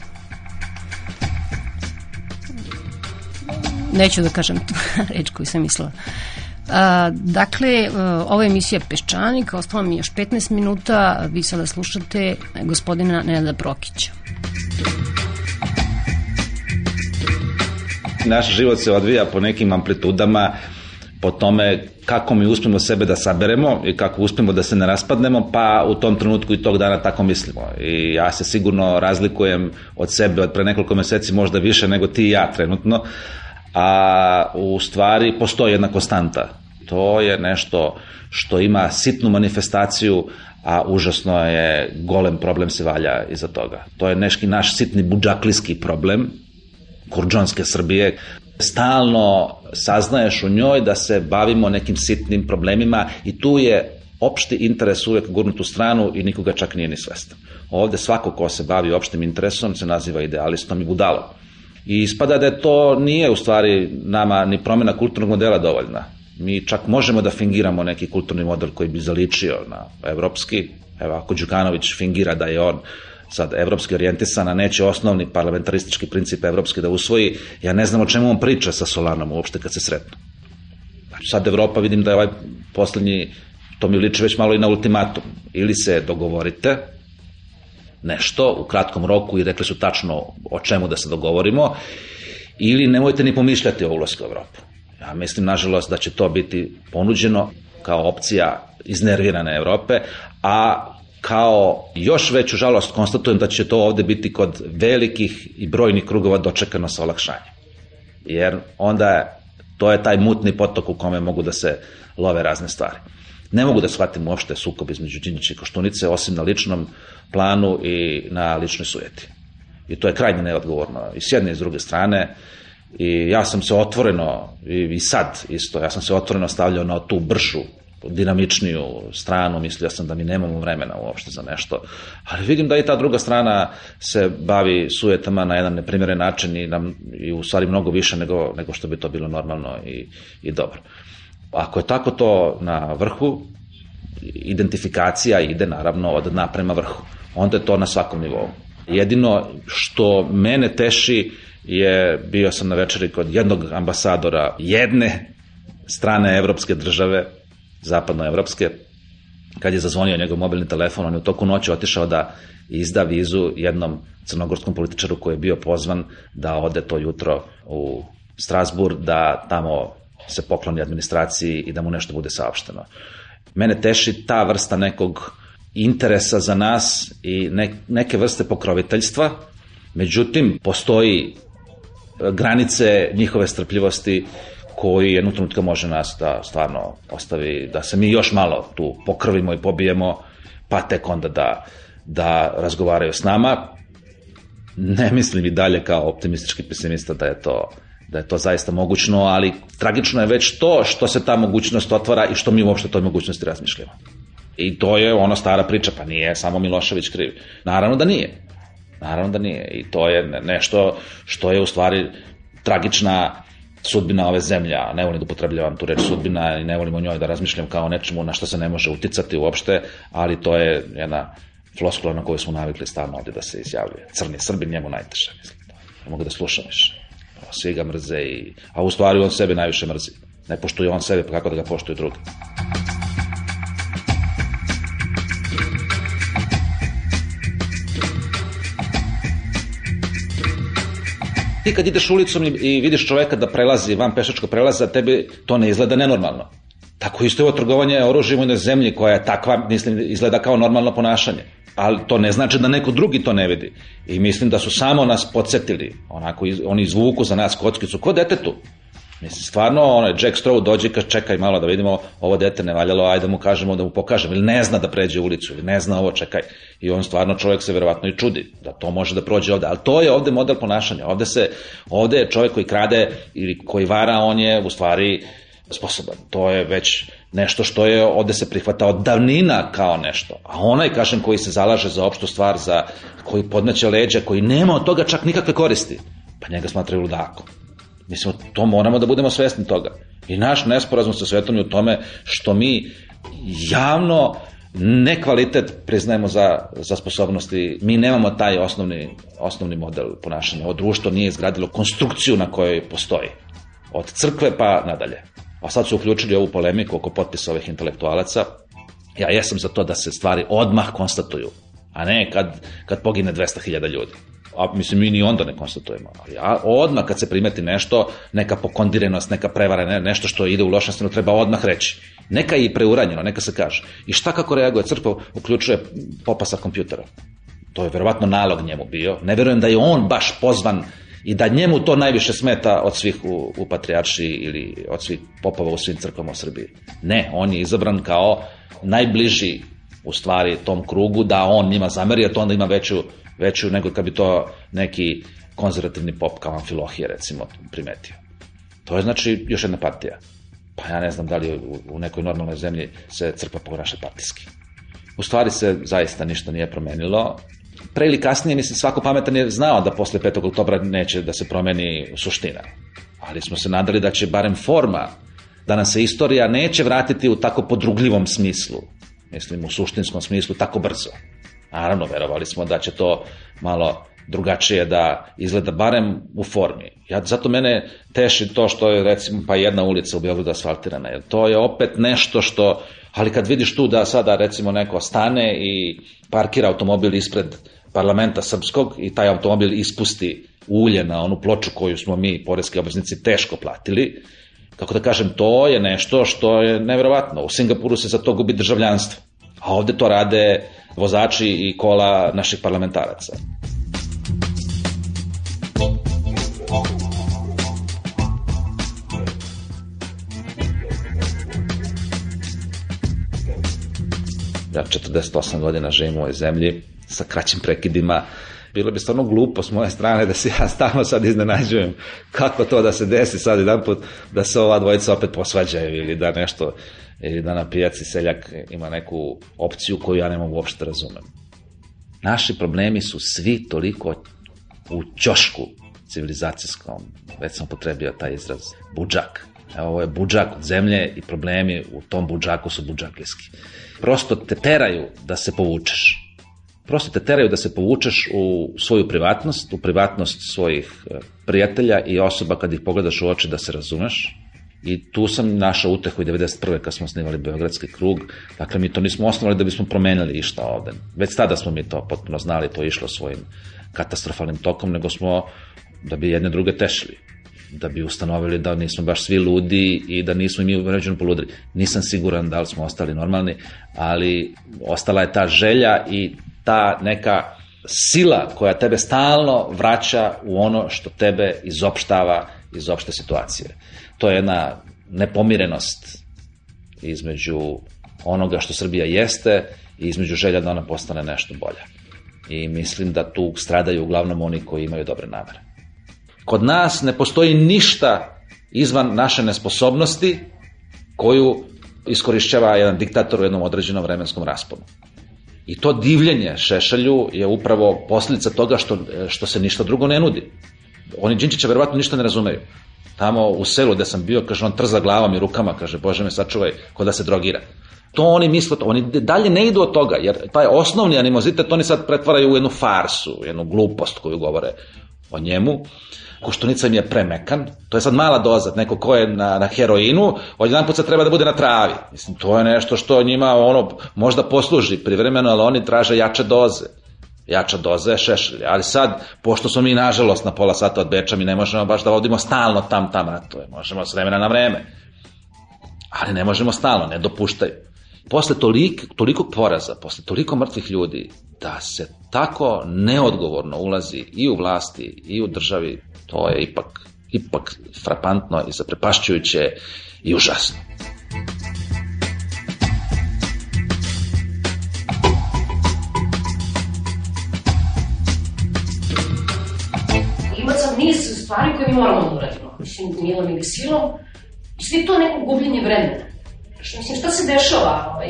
neću da kažem reč koju sam mislila. A, dakle, ovo je emisija Peščanik, ostalo mi još 15 minuta, vi sada slušate gospodina Nenada Prokića. Naš život se odvija po nekim amplitudama, po tome kako mi uspemo sebe da saberemo i kako uspemo da se ne raspadnemo, pa u tom trenutku i tog dana tako mislimo. I ja se sigurno razlikujem od sebe od pre nekoliko meseci možda više nego ti i ja trenutno, a u stvari postoji jedna konstanta. To je nešto što ima sitnu manifestaciju, a užasno je golem problem se valja iza toga. To je neki naš sitni budžaklijski problem, kurđonske Srbije, stalno saznaješ u njoj da se bavimo nekim sitnim problemima i tu je opšti interes uvek gurnut u stranu i nikoga čak nije ni svestan. Ovde svako ko se bavi opštim interesom se naziva idealistom i budalom. I ispada da to nije u stvari nama ni promjena kulturnog modela dovoljna. Mi čak možemo da fingiramo neki kulturni model koji bi zaličio na evropski. Evo, ako Đukanović fingira da je on sad evropski orijentisan, a neće osnovni parlamentaristički princip evropski da usvoji, ja ne znam o čemu on priča sa Solanom uopšte kad se sretnu. Znači, sad Evropa vidim da je ovaj poslednji, to mi liči već malo i na ultimatum. Ili se dogovorite, nešto u kratkom roku i rekli su tačno o čemu da se dogovorimo, ili nemojte ni pomišljati o ulazku u Evropu. Ja mislim, nažalost, da će to biti ponuđeno kao opcija iznervirane Evrope, a kao još veću žalost konstatujem da će to ovde biti kod velikih i brojnih krugova dočekano sa olakšanjem. Jer onda to je taj mutni potok u kome mogu da se love razne stvari. Ne mogu da shvatim uopšte sukob između Đinjića i Koštunice, osim na ličnom planu i na ličnoj sujeti. I to je krajnje neodgovorno i s jedne i s druge strane. I ja sam se otvoreno, i sad isto, ja sam se otvoreno stavljao na tu bršu dinamičniju stranu, mislio sam da mi nemamo vremena uopšte za nešto, ali vidim da i ta druga strana se bavi sujetama na jedan neprimjeren način i, nam, i u stvari mnogo više nego, nego što bi to bilo normalno i, i dobro. Ako je tako to na vrhu, identifikacija ide naravno od dna prema vrhu. Onda je to na svakom nivou. Jedino što mene teši je, bio sam na večeri kod jednog ambasadora jedne strane evropske države, zapadnoevropske, kad je zazvonio njegov mobilni telefon, on je u toku noći otišao da izda vizu jednom crnogorskom političaru koji je bio pozvan da ode to jutro u Strasburg, da tamo se pokloni administraciji i da mu nešto bude saopšteno. Mene teši ta vrsta nekog interesa za nas i ne, neke vrste pokroviteljstva, međutim, postoji granice njihove strpljivosti koji jednu trenutka može nas da stvarno ostavi, da se mi još malo tu pokrvimo i pobijemo, pa tek onda da, da razgovaraju s nama. Ne mislim i dalje kao optimistički pesimista da je to da je to zaista mogućno, ali tragično je već to što se ta mogućnost otvara i što mi uopšte toj mogućnosti razmišljamo. I to je ona stara priča, pa nije samo Milošević kriv. Naravno da nije. Naravno da nije. I to je nešto što je u stvari tragična sudbina ove zemlje, ne volim da upotrebljavam tu reč sudbina i ne volim o njoj da razmišljam kao nečemu na što se ne može uticati uopšte, ali to je jedna floskula na koju smo navikli stalno ovde da se izjavljuje. Crni Srbin njemu najteže, mislim. Ne mogu da slušam više. Svi ga mrze, i, a u stvari on sebe najviše mrzi. Ne poštuje on sebe, pa kako da ga poštuju drugi. Ti kad ideš ulicom i vidiš čoveka da prelazi van pešačkog prelaza, tebi to ne izgleda nenormalno. Tako isto je ovo trgovanje oružjem na zemlji koja je takva, mislim, izgleda kao normalno ponašanje. Ali to ne znači da neko drugi to ne vidi. I mislim da su samo nas podsjetili, onako, oni izvuku za nas kockicu, ko detetu. Mislim, stvarno, ono, Jack Straw dođe i kaže, čekaj malo da vidimo, ovo dete ne valjalo, ajde mu kažemo da mu pokažemo, ili ne zna da pređe ulicu, ili ne zna ovo, čekaj. I on stvarno, čovjek se verovatno i čudi da to može da prođe ovde, ali to je ovde model ponašanja. Ovde se, ovde je čovjek koji krade ili koji vara, on je u stvari sposoban. To je već nešto što je ovde se prihvata od davnina kao nešto. A onaj, kažem, koji se zalaže za opštu stvar, za koji podneće leđa, koji nema od toga čak nikakve koristi, pa njega smatraju ludakom. Mislim, to moramo da budemo svesni toga. I naš nesporazum sa svetom je u tome što mi javno nekvalitet priznajemo za, za sposobnosti. Mi nemamo taj osnovni, osnovni model ponašanja. Ovo društvo nije izgradilo konstrukciju na kojoj postoji. Od crkve pa nadalje. A sad su uključili ovu polemiku oko potpisa ovih intelektualaca. Ja jesam za to da se stvari odmah konstatuju, a ne kad, kad pogine 200.000 ljudi a mislim mi ni onda ne konstatujemo, ali ja, odmah kad se primeti nešto, neka pokondirenost, neka prevara, ne, nešto što ide u lošem stranu, treba odmah reći. Neka je i preuranjeno, neka se kaže. I šta kako reaguje crkva, uključuje popa sa kompjutera. To je verovatno nalog njemu bio. Ne verujem da je on baš pozvan i da njemu to najviše smeta od svih u, u patrijarši ili od svih popova u svim crkvama u Srbiji. Ne, on je izabran kao najbliži u stvari tom krugu da on njima zameri, a to onda ima veću veću nego kad bi to neki konzervativni pop kao Amfilohije recimo primetio. To je znači još jedna partija. Pa ja ne znam da li u, u nekoj normalnoj zemlji se crkva ponaša partijski. U stvari se zaista ništa nije promenilo. Pre ili kasnije, mislim, svako pametan je znao da posle 5. oktobra neće da se promeni suština. Ali smo se nadali da će barem forma, da nam se istorija neće vratiti u tako podrugljivom smislu, mislim u suštinskom smislu, tako brzo. Naravno, verovali smo da će to malo drugačije da izgleda barem u formi. Ja, zato mene teši to što je recimo pa jedna ulica u Beogradu asfaltirana, jer to je opet nešto što, ali kad vidiš tu da sada recimo neko stane i parkira automobil ispred parlamenta srpskog i taj automobil ispusti ulje na onu ploču koju smo mi, poreski obveznici, teško platili, kako da kažem, to je nešto što je neverovatno. U Singapuru se za to gubi državljanstvo A ovde to rade vozači i kola naših parlamentaraca. Ja 48 godina živim u ovoj zemlji sa kraćim prekidima. Bilo bi stvarno glupo s moje strane da se ja stalno sad iznenađujem kako to da se desi sad jedan put da se ova dvojica opet posvađaju ili da nešto ili da na pijaci seljak ima neku opciju koju ja ne mogu uopšte da razumem. Naši problemi su svi toliko u ćošku civilizacijskom, već sam potrebio taj izraz, budžak. Evo, ovo je budžak od zemlje i problemi u tom budžaku su budžakijski. Prosto te teraju da se povučeš. Prosto te teraju da se povučeš u svoju privatnost, u privatnost svojih e, prijatelja i osoba kad ih pogledaš u oči da se razumeš, I tu sam našao utehu i 91. kad smo snimali Beogradski krug. Dakle, mi to nismo osnovali da bismo promenili išta ovde. Već tada smo mi to potpuno znali, to išlo svojim katastrofalnim tokom, nego smo da bi jedne druge tešili da bi ustanovili da nismo baš svi ludi i da nismo mi uređeno poludri. Nisam siguran da li smo ostali normalni, ali ostala je ta želja i ta neka sila koja tebe stalno vraća u ono što tebe izopštava iz opšte situacije. To je jedna nepomirenost između onoga što Srbija jeste i između želja da ona postane nešto bolja. I mislim da tu stradaju uglavnom oni koji imaju dobre namere. Kod nas ne postoji ništa izvan naše nesposobnosti koju iskorišćava jedan diktator u jednom određenom vremenskom rasponu. I to divljenje Šešelju je upravo posljedica toga što, što se ništa drugo ne nudi. Oni Đinčića verovatno ništa ne razumeju. Tamo u selu gde sam bio, kaže, on trza glavom i rukama, kaže, Bože me sačuvaj, ko da se drogira. To oni misle, to, oni dalje ne idu od toga, jer taj osnovni animozitet oni sad pretvaraju u jednu farsu, u jednu glupost koju govore o njemu. Koštunica im je premekan, to je sad mala doza, neko ko je na, na heroinu, odjedan put se treba da bude na travi. Mislim, to je nešto što njima ono možda posluži privremeno, ali oni traže jače doze jača doza je šešelj. Ali sad, pošto smo mi nažalost na pola sata od Beča, mi ne možemo baš da vodimo stalno tam tam ratove. Možemo s vremena na vreme. Ali ne možemo stalno, ne dopuštaju. Posle tolik, tolikog poraza, posle toliko mrtvih ljudi, da se tako neodgovorno ulazi i u vlasti i u državi, to je ipak, ipak frapantno i zaprepašćujuće i užasno. Stvari koje mi moramo da uradimo. Mislim, milom ili silom. I sve to neko gubljenje vremena. Što, mislim, šta se dešava? Ovaj,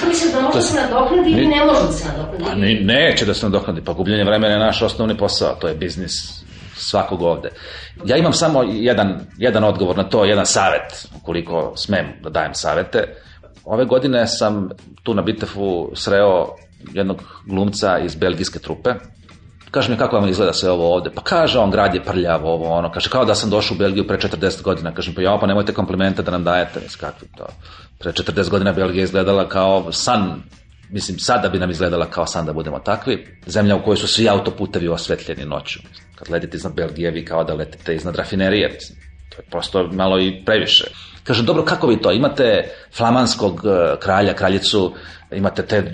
to mislim da može da se nadoknadi ili ne može da se nadoknadi? Pa ne, neće da se nadoknadi, pa gubljenje vremena je naš osnovni posao, to je biznis svakog ovde. Ja imam samo jedan, jedan odgovor na to, jedan savet, ukoliko smem da dajem savete. Ove godine sam tu na Bitefu sreo jednog glumca iz belgijske trupe, Kaže mi kako vam izgleda sve ovo ovde. Pa kaže on grad je prljavo ovo ono. Kaže kao da sam došao u Belgiju pre 40 godina. Kaže pa ja pa nemojte komplimente da nam dajete. Mis kakvi to. Pre 40 godina Belgija izgledala kao san mislim, sada bi nam izgledala kao san da budemo takvi. Zemlja u kojoj su svi autoputevi osvetljeni noću. Kad letite iznad Belgije, vi kao da letite iznad rafinerije. Mislim, to je prosto malo i previše. Kaže, dobro, kako vi to? Imate flamanskog e, kralja, kraljicu, imate te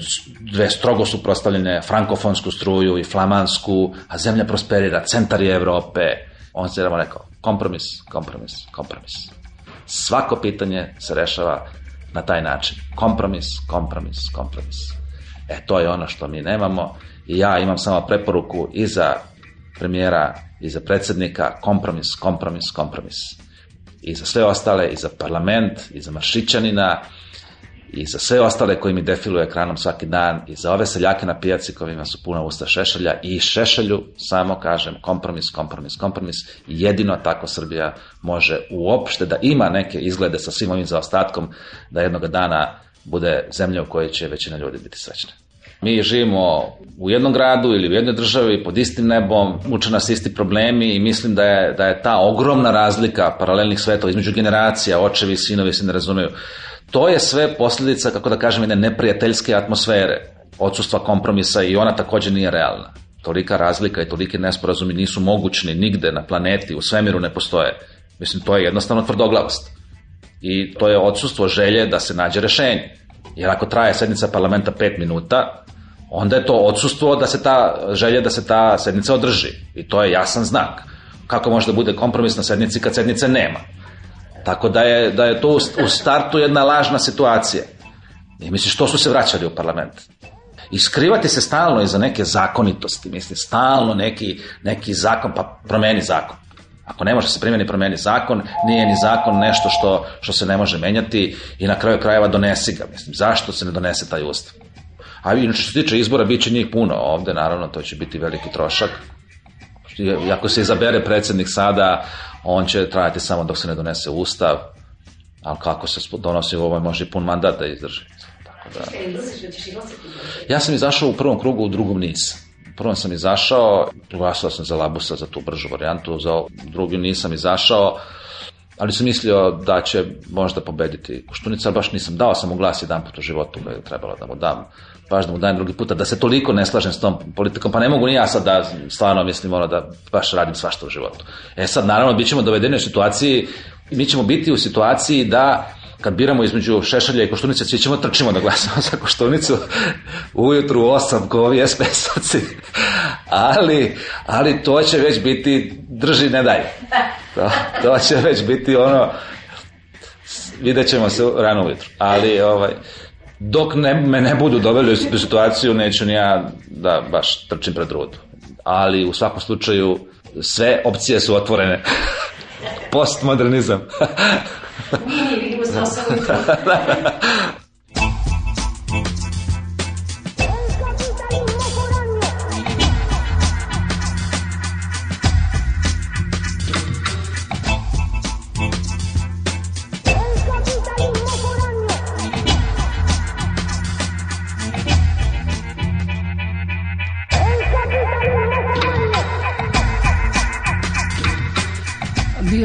dve strogo suprostavljene frankofonsku struju i flamansku, a zemlja prosperira, centar je Evrope. On se je rekao, kompromis, kompromis, kompromis. Svako pitanje se rešava na taj način. Kompromis, kompromis, kompromis. E, to je ono što mi nemamo i ja imam samo preporuku i za premijera i za predsednika kompromis, kompromis, kompromis. I za sve ostale, i za parlament, i za Maršićanina, i za sve ostale koji mi defiluju ekranom svaki dan i za ove seljake na pijaci kojima su puna usta šešelja i šešelju samo kažem kompromis, kompromis, kompromis jedino tako Srbija može uopšte da ima neke izglede sa svim ovim zaostatkom da jednog dana bude zemlja u kojoj će većina ljudi biti srećna. Mi živimo u jednom gradu ili u jednoj državi pod istim nebom, muče nas isti problemi i mislim da je, da je ta ogromna razlika paralelnih svetova između generacija, očevi sinovi se ne razumeju. To je sve posljedica, kako da kažem, jedne neprijateljske atmosfere, odsustva kompromisa i ona takođe nije realna. Tolika razlika i toliki nesporazumi nisu mogućni nigde na planeti, u svemiru ne postoje. Mislim, to je jednostavno tvrdoglavost. I to je odsustvo želje da se nađe rešenje. Jer ako traje sednica parlamenta 5 minuta, onda je to odsustvo da se ta želja da se ta sednica održi. I to je jasan znak. Kako može da bude kompromis na sednici kad sednice nema? Tako da je, da je to u startu jedna lažna situacija. I misliš, što su se vraćali u parlament? I skrivati se stalno iza neke zakonitosti, misli, stalno neki, neki zakon, pa promeni zakon. Ako ne može se primjeni promeni zakon, nije ni zakon nešto što, što se ne može menjati i na kraju krajeva donesi ga. Mislim, zašto se ne donese taj ustav? A što se tiče izbora, bit će njih puno ovde, naravno, to će biti veliki trošak. I ako se izabere predsednik sada, on će trajati samo dok se ne donese ustav, ali kako se donosi ovo, može i pun mandat da izdrži. Tako da... Ja sam izašao u prvom krugu, u drugom nisam. Prvom sam izašao, glasao sam za Labusa, za tu bržu varijantu, za drugi nisam izašao, ali sam mislio da će možda pobediti Koštunica, ali baš nisam dao sam mu glas jedan put u životu da je trebalo da mu dam baš da mu dajem drugi puta, da se toliko ne slažem s tom politikom, pa ne mogu ni ja sad da stvarno mislim ono da baš radim svašta u životu. E sad, naravno, bit ćemo dovedeni u situaciji, mi ćemo biti u situaciji da kad biramo između Šešelja i Koštunice, svi ćemo trčimo da glasamo za Koštunicu ujutru u osam ko ovi SPS-ovci. Ali, ali to će već biti drži ne daj. To, to će već biti ono vidjet ćemo se rano ujutru. Ali ovaj, dok ne, me ne budu doveli u situaciju, neću ni ja da baš trčim pred rudu. Ali u svakom slučaju sve opcije su otvorene. Postmodernizam. Mi vidimo se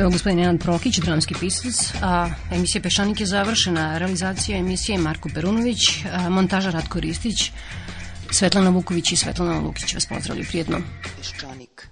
bio gospodin Nenad Prokić, dramski pisac, a emisija Pešanik je završena. Realizacija emisije Marko Perunović, a, montaža Ratko Ristić, Svetlana Vuković i Svetlana Lukić vas pozdravljaju prijedno. Peščanik.